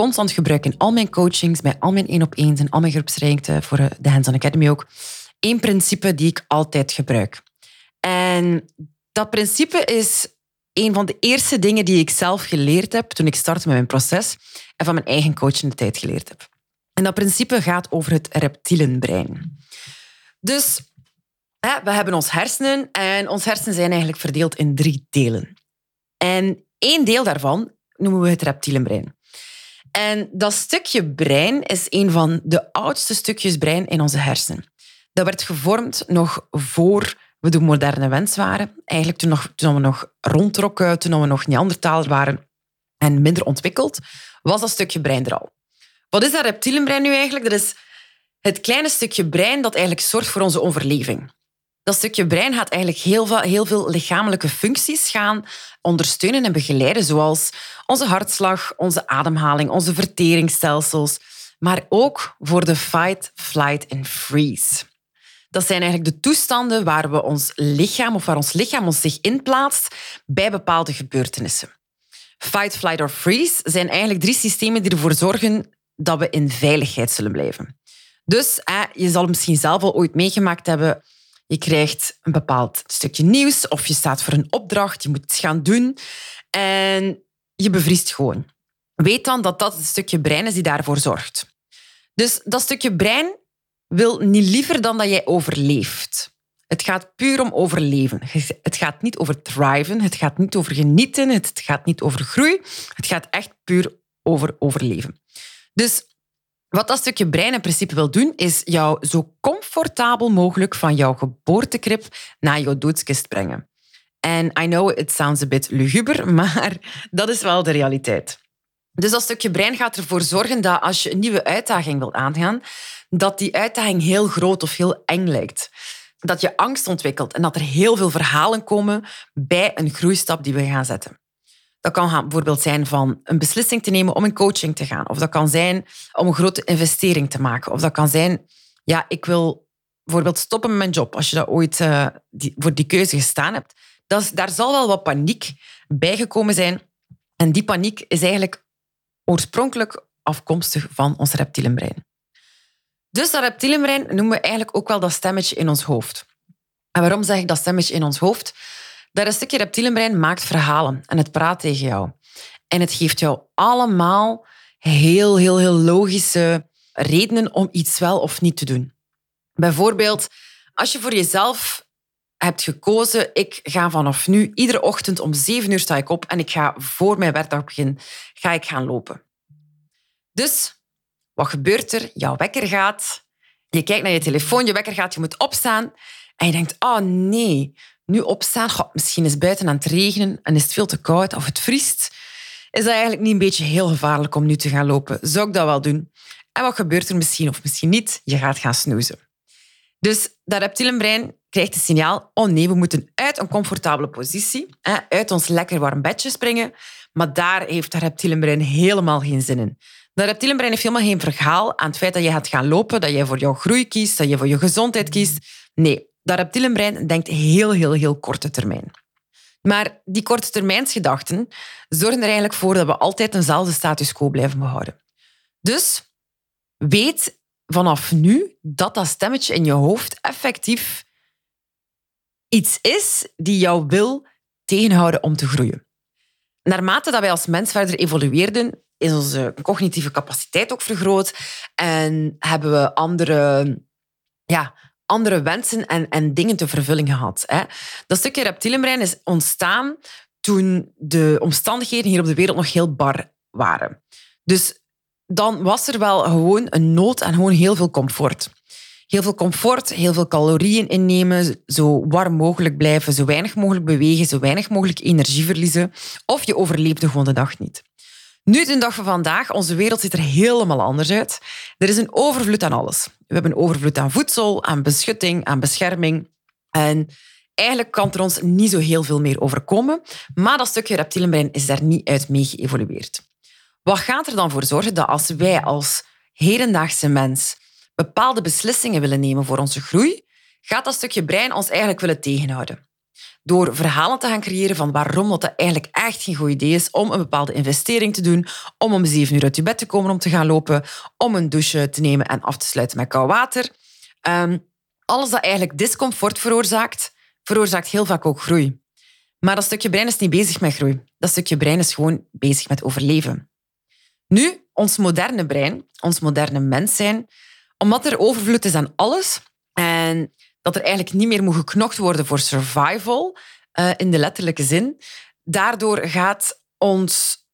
constant gebruik in al mijn coachings, bij al mijn één op één en al mijn groepstrajecten voor de Hands-on Academy ook. Eén principe die ik altijd gebruik. En dat principe is een van de eerste dingen die ik zelf geleerd heb toen ik startte met mijn proces en van mijn eigen coach in de tijd geleerd heb. En dat principe gaat over het reptielenbrein. Dus we hebben ons hersenen en ons hersenen zijn eigenlijk verdeeld in drie delen. En één deel daarvan noemen we het reptielenbrein. En dat stukje brein is een van de oudste stukjes brein in onze hersenen. Dat werd gevormd nog voor we de moderne mens waren. Eigenlijk toen, nog, toen we nog rondtrokken, toen we nog Neandertaler waren en minder ontwikkeld, was dat stukje brein er al. Wat is dat reptielenbrein nu eigenlijk? Dat is het kleine stukje brein dat eigenlijk zorgt voor onze overleving. Dat stukje brein gaat eigenlijk heel veel, heel veel lichamelijke functies gaan ondersteunen en begeleiden, zoals onze hartslag, onze ademhaling, onze verteringsstelsels, maar ook voor de fight, flight en freeze. Dat zijn eigenlijk de toestanden waar we ons lichaam of waar ons lichaam ons zich inplaatst bij bepaalde gebeurtenissen. Fight, flight or freeze zijn eigenlijk drie systemen die ervoor zorgen dat we in veiligheid zullen blijven. Dus je zal misschien zelf al ooit meegemaakt hebben je krijgt een bepaald stukje nieuws of je staat voor een opdracht, je moet het gaan doen en je bevriest gewoon. Weet dan dat dat het stukje brein is die daarvoor zorgt. Dus dat stukje brein wil niet liever dan dat jij overleeft. Het gaat puur om overleven. Het gaat niet over thriven, het gaat niet over genieten, het gaat niet over groei. Het gaat echt puur over overleven. Dus wat dat stukje brein in principe wil doen, is jou zo comfortabel mogelijk van jouw geboortekrib naar jouw doodskist brengen. En I know it sounds a bit luguber, maar dat is wel de realiteit. Dus dat stukje brein gaat ervoor zorgen dat als je een nieuwe uitdaging wilt aangaan, dat die uitdaging heel groot of heel eng lijkt. Dat je angst ontwikkelt en dat er heel veel verhalen komen bij een groeistap die we gaan zetten. Dat kan bijvoorbeeld zijn van een beslissing te nemen om in coaching te gaan. Of dat kan zijn om een grote investering te maken. Of dat kan zijn, ja, ik wil bijvoorbeeld stoppen met mijn job. Als je dat ooit uh, die, voor die keuze gestaan hebt. Dat daar zal wel wat paniek bijgekomen zijn. En die paniek is eigenlijk oorspronkelijk afkomstig van ons reptielenbrein. Dus dat reptielenbrein noemen we eigenlijk ook wel dat stemmetje in ons hoofd. En waarom zeg ik dat stemmetje in ons hoofd? Dat een stukje reptielenbrein maakt verhalen en het praat tegen jou. En het geeft jou allemaal heel, heel, heel logische redenen om iets wel of niet te doen. Bijvoorbeeld, als je voor jezelf hebt gekozen, ik ga vanaf nu iedere ochtend om zeven uur sta ik op en ik ga voor mijn werkdag beginnen, ga ik gaan lopen. Dus, wat gebeurt er? Jouw wekker gaat, je kijkt naar je telefoon, je wekker gaat, je moet opstaan en je denkt, oh nee, nu opstaan, misschien is buiten aan het regenen en is het veel te koud of het vriest, is dat eigenlijk niet een beetje heel gevaarlijk om nu te gaan lopen? Zou ik dat wel doen? En wat gebeurt er misschien of misschien niet? Je gaat gaan snoezen. Dus dat reptielenbrein krijgt het signaal, oh nee, we moeten uit een comfortabele positie, uit ons lekker warm bedje springen, maar daar heeft dat reptielenbrein helemaal geen zin in. Dat reptielenbrein heeft helemaal geen verhaal aan het feit dat je gaat gaan lopen, dat je voor jouw groei kiest, dat je voor je gezondheid kiest. Nee, dat reptielenbrein denkt heel, heel, heel korte termijn. Maar die korte termijnsgedachten zorgen er eigenlijk voor dat we altijd eenzelfde status quo blijven behouden. Dus weet vanaf nu dat dat stemmetje in je hoofd effectief iets is die jou wil tegenhouden om te groeien. Naarmate dat wij als mens verder evolueerden, is onze cognitieve capaciteit ook vergroot en hebben we andere ja, andere wensen en, en dingen te vervulling gehad. Hè. Dat stukje reptielenbrein is ontstaan toen de omstandigheden hier op de wereld nog heel bar waren. Dus dan was er wel gewoon een nood en gewoon heel veel comfort. Heel veel comfort, heel veel calorieën innemen, zo warm mogelijk blijven, zo weinig mogelijk bewegen, zo weinig mogelijk energie verliezen. Of je overleefde gewoon de dag niet. Nu, de dag van vandaag, onze wereld ziet er helemaal anders uit. Er is een overvloed aan alles. We hebben overvloed aan voedsel, aan beschutting, aan bescherming. En eigenlijk kan er ons niet zo heel veel meer overkomen. Maar dat stukje reptielenbrein is daar niet uit mee geëvolueerd. Wat gaat er dan voor zorgen dat als wij als hedendaagse mens bepaalde beslissingen willen nemen voor onze groei, gaat dat stukje brein ons eigenlijk willen tegenhouden. Door verhalen te gaan creëren van waarom dat eigenlijk echt geen goed idee is om een bepaalde investering te doen, om om zeven uur uit je bed te komen om te gaan lopen, om een douche te nemen en af te sluiten met koud water. Ehm, alles dat eigenlijk discomfort veroorzaakt, veroorzaakt heel vaak ook groei. Maar dat stukje brein is niet bezig met groei. Dat stukje brein is gewoon bezig met overleven. Nu, ons moderne brein, ons moderne mens zijn, omdat er overvloed is aan alles en dat er eigenlijk niet meer moet geknocht worden voor survival, uh, in de letterlijke zin, daardoor gaat ons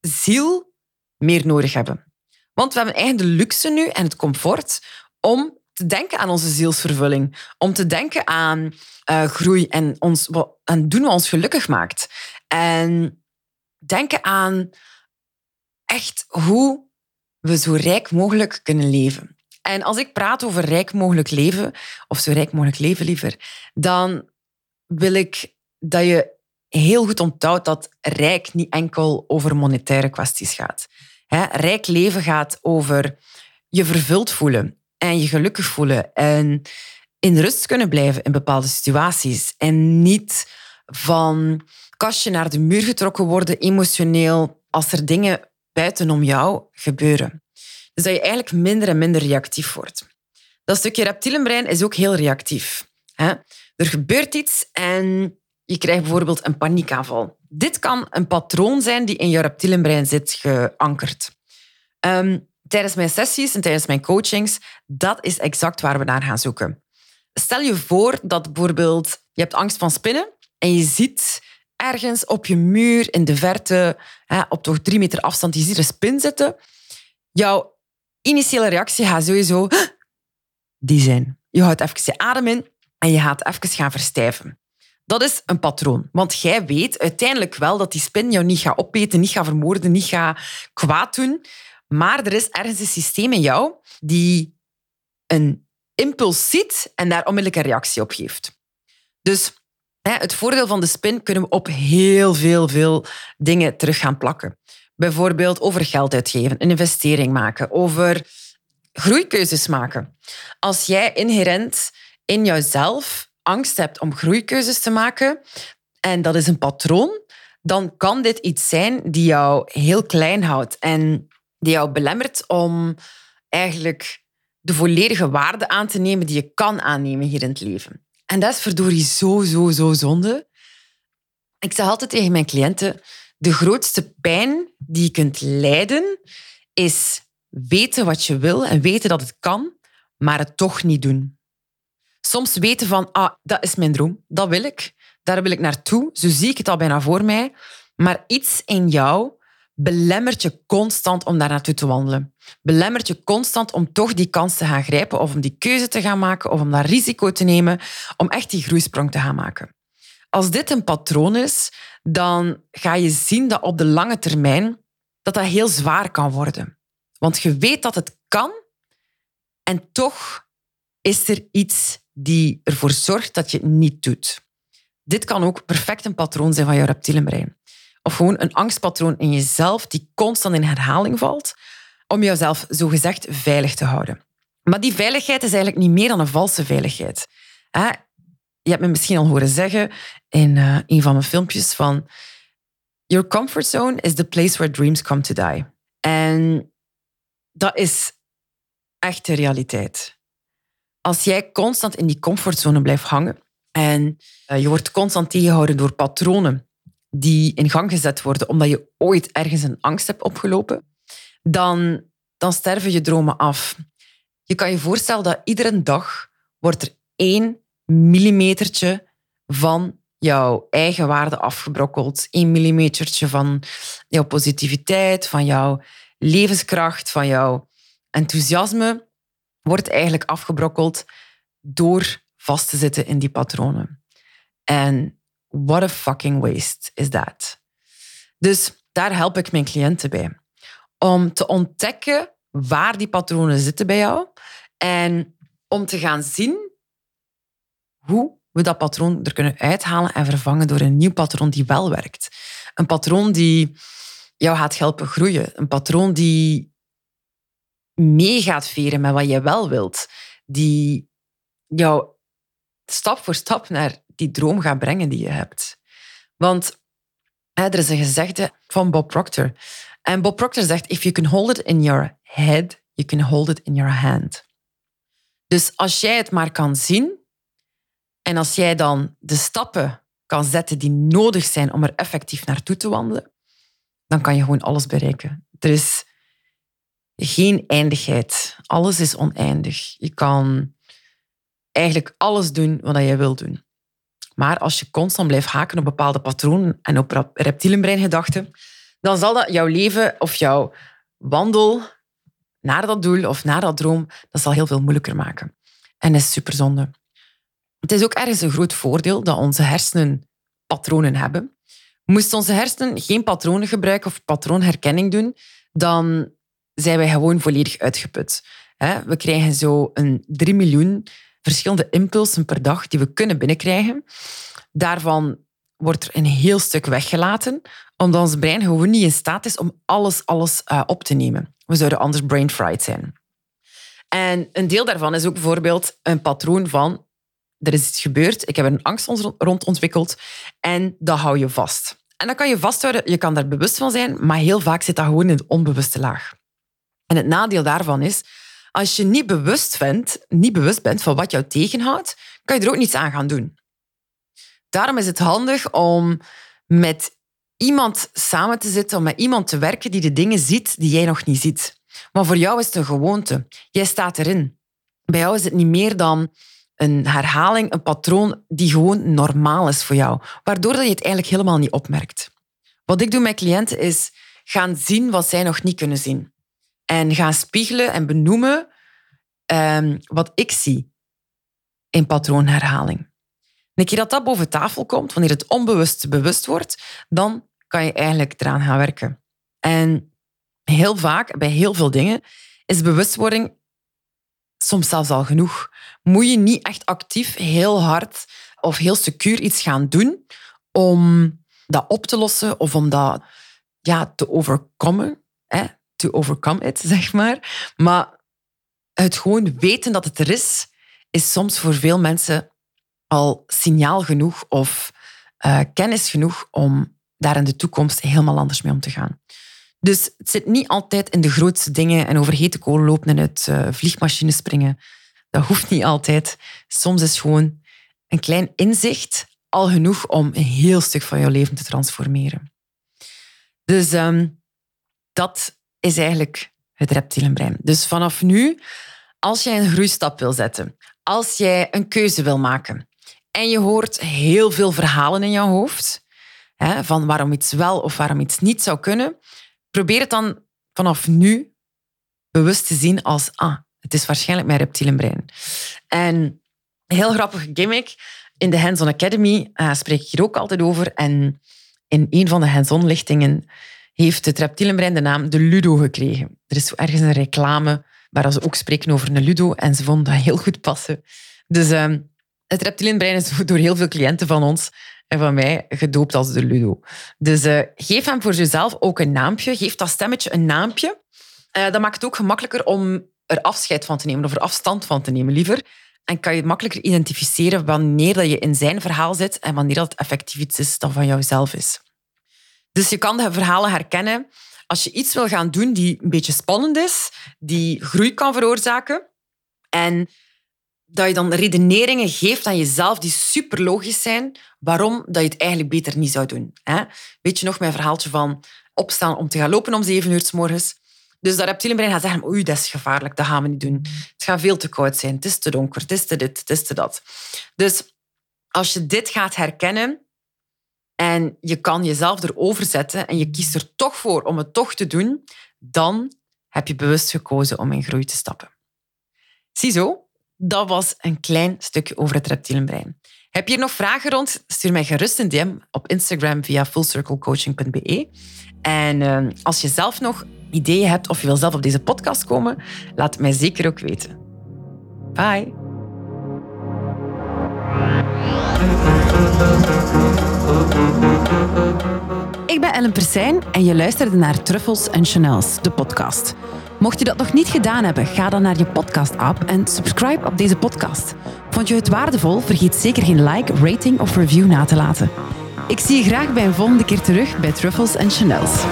ziel meer nodig hebben. Want we hebben eigenlijk de luxe nu en het comfort om te denken aan onze zielsvervulling, om te denken aan uh, groei en, ons, en doen wat ons gelukkig maakt. En denken aan echt hoe we zo rijk mogelijk kunnen leven. En als ik praat over rijk mogelijk leven, of zo rijk mogelijk leven liever, dan wil ik dat je heel goed onthoudt dat rijk niet enkel over monetaire kwesties gaat. rijk leven gaat over je vervuld voelen en je gelukkig voelen en in rust kunnen blijven in bepaalde situaties en niet van kastje naar de muur getrokken worden emotioneel als er dingen buitenom jou gebeuren. Dus dat je eigenlijk minder en minder reactief wordt. Dat stukje reptielenbrein is ook heel reactief. Er gebeurt iets en je krijgt bijvoorbeeld een paniekaanval. Dit kan een patroon zijn die in je reptielenbrein zit geankerd. Ehm, tijdens mijn sessies en tijdens mijn coachings, dat is exact waar we naar gaan zoeken. Stel je voor dat bijvoorbeeld je hebt angst van spinnen en je ziet ergens op je muur in de verte, op toch drie meter afstand, je ziet een spin zitten. Jouw initiële reactie gaat sowieso die zijn. Je houdt even je adem in en je gaat even gaan verstijven. Dat is een patroon. Want jij weet uiteindelijk wel dat die spin jou niet gaat opeten, niet gaat vermoorden, niet gaat kwaad doen. Maar er is ergens een systeem in jou die een impuls ziet en daar onmiddellijk een reactie op geeft. Dus het voordeel van de spin kunnen we op heel veel, veel dingen terug gaan plakken. Bijvoorbeeld over geld uitgeven, een investering maken, over groeikeuzes maken. Als jij inherent in jouzelf angst hebt om groeikeuzes te maken, en dat is een patroon, dan kan dit iets zijn die jou heel klein houdt en die jou belemmert om eigenlijk de volledige waarde aan te nemen die je kan aannemen hier in het leven. En dat is verdorie zo, zo, zo zonde. Ik zeg altijd tegen mijn cliënten, de grootste pijn die je kunt lijden, is weten wat je wil en weten dat het kan, maar het toch niet doen. Soms weten van, ah, dat is mijn droom, dat wil ik, daar wil ik naartoe, zo zie ik het al bijna voor mij, maar iets in jou belemmert je constant om daar naartoe te wandelen. Belemmert je constant om toch die kans te gaan grijpen of om die keuze te gaan maken of om dat risico te nemen om echt die groeisprong te gaan maken. Als dit een patroon is, dan ga je zien dat op de lange termijn dat dat heel zwaar kan worden. Want je weet dat het kan en toch is er iets die ervoor zorgt dat je het niet doet. Dit kan ook perfect een patroon zijn van je reptielenbrein. Of gewoon een angstpatroon in jezelf die constant in herhaling valt, om jezelf zogezegd veilig te houden. Maar die veiligheid is eigenlijk niet meer dan een valse veiligheid. Je hebt me misschien al horen zeggen in uh, een van mijn filmpjes van Your comfort zone is the place where dreams come to die. En dat is echt de realiteit. Als jij constant in die comfortzone blijft hangen en uh, je wordt constant tegengehouden door patronen die in gang gezet worden omdat je ooit ergens een angst hebt opgelopen, dan, dan sterven je dromen af. Je kan je voorstellen dat iedere dag wordt er één millimetertje van jouw eigen waarde afgebrokkeld. Één millimetertje van jouw positiviteit, van jouw levenskracht, van jouw enthousiasme wordt eigenlijk afgebrokkeld door vast te zitten in die patronen. En what a fucking waste is that. Dus Daar help ik mijn cliënten bij. Om te ontdekken waar die patronen zitten bij jou en om te gaan zien hoe we dat patroon er kunnen uithalen en vervangen door een nieuw patroon die wel werkt. Een patroon die jou gaat helpen groeien. Een patroon die mee gaat veren met wat je wel wilt. Die jou stap voor stap naar die droom gaat brengen die je hebt. Want hè, er is een gezegde van Bob Proctor. En Bob Proctor zegt, if you can hold it in your head, you can hold it in your hand. Dus als jij het maar kan zien en als jij dan de stappen kan zetten die nodig zijn om er effectief naartoe te wandelen, dan kan je gewoon alles bereiken. Er is geen eindigheid. Alles is oneindig. Je kan eigenlijk alles doen wat je wil doen. Maar als je constant blijft haken op bepaalde patronen en op reptielenbreingedachten, dan zal dat jouw leven of jouw wandel naar dat doel of naar dat droom, dat zal heel veel moeilijker maken. En dat is superzonde. Het is ook ergens een groot voordeel dat onze hersenen patronen hebben. Moesten onze hersenen geen patronen gebruiken of patroonherkenning doen, dan zijn wij gewoon volledig uitgeput. We krijgen zo een 3 miljoen verschillende impulsen per dag die we kunnen binnenkrijgen. Daarvan wordt er een heel stuk weggelaten, omdat ons brein gewoon niet in staat is om alles, alles uh, op te nemen. We zouden anders brain fried zijn. En een deel daarvan is ook bijvoorbeeld een patroon van er is iets gebeurd, ik heb een angst rond ontwikkeld en dat hou je vast. En dat kan je vasthouden, je kan daar bewust van zijn, maar heel vaak zit dat gewoon in de onbewuste laag. En het nadeel daarvan is, als je niet bewust bent, niet bewust bent van wat jou tegenhoudt, kan je er ook niets aan gaan doen. Daarom is het handig om met iemand samen te zitten, om met iemand te werken die de dingen ziet die jij nog niet ziet. Maar voor jou is het een gewoonte. Jij staat erin. Bij jou is het niet meer dan een herhaling, een patroon die gewoon normaal is voor jou, waardoor dat je het eigenlijk helemaal niet opmerkt. Wat ik doe met cliënten is gaan zien wat zij nog niet kunnen zien. En gaan spiegelen en benoemen um, wat ik zie in patroonherhaling. een keer dat dat boven tafel komt, wanneer het onbewust bewust wordt, dan kan je eigenlijk eraan gaan werken. En heel vaak, bij heel veel dingen, is bewustwording soms zelfs al genoeg. Moet je niet echt actief heel hard of heel secuur iets gaan doen om dat op te lossen of om dat ja, te overkomen. Hè? To overcome it, zeg maar. Maar het gewoon weten dat het er is, is soms voor veel mensen al signaal genoeg of uh, kennis genoeg om daar in de toekomst helemaal anders mee om te gaan. Dus het zit niet altijd in de grootste dingen en over hete kolen lopen en uit uh, vliegmachines springen. Dat hoeft niet altijd. Soms is gewoon een klein inzicht al genoeg om een heel stuk van jouw leven te transformeren. Dus um, dat is eigenlijk het reptielenbrein. Dus vanaf nu, als jij een groeistap wil zetten, als jij een keuze wil maken en je hoort heel veel verhalen in jouw hoofd hè, van waarom iets wel of waarom iets niet zou kunnen, probeer het dan vanaf nu bewust te zien als ah, het is waarschijnlijk mijn reptielenbrein. En een heel grappige gimmick. In de Hands-on Academy uh, spreek ik hier ook altijd over. En in een van de hands-on lichtingen heeft het reptielenbrein de naam de Ludo gekregen. Er is ergens een reclame waar ze ook spreken over een Ludo en ze vonden dat heel goed passen. Dus uh, het reptielenbrein is door heel veel cliënten van ons en van mij gedoopt als de Ludo. Dus uh, geef hem voor jezelf ook een naampje. Geef dat stemmetje een naampje. Uh, dat maakt het ook gemakkelijker om er afscheid van te nemen of er afstand van te nemen liever. En kan je makkelijker identificeren wanneer dat je in zijn verhaal zit en wanneer dat effectief iets is dat van jouzelf is. Dus je kan de verhalen herkennen als je iets wil gaan doen die een beetje spannend is, die groei kan veroorzaken en dat je dan redeneringen geeft aan jezelf die super logisch zijn waarom dat je het eigenlijk beter niet zou doen. Weet je nog mijn verhaaltje van opstaan om te gaan lopen om zeven uur s morgens? Dus dat reptielenbrein gaat zeggen, oei, dat is gevaarlijk, dat gaan we niet doen. Het gaat veel te koud zijn, het is te donker, het is te dit, het is te dat. Dus als je dit gaat herkennen en je kan jezelf erover zetten en je kiest er toch voor om het toch te doen, dan heb je bewust gekozen om in groei te stappen. Ziezo, dat was een klein stukje over het reptielenbrein. Heb je hier nog vragen rond? Stuur mij gerust een DM op Instagram via fullcirclecoaching.be. En uh, als je zelf nog ideeën hebt of je wil zelf op deze podcast komen, laat het mij zeker ook weten. Bye. Ik ben Ellen Persijn en je luisterde naar Truffles en Chanels, de podcast. Mocht je dat nog niet gedaan hebben, ga dan naar je podcast-app en subscribe op deze podcast. Vond je het waardevol? Vergeet zeker geen like, rating of review na te laten. Ik zie je graag bij een volgende keer terug bij Truffles en Chanels.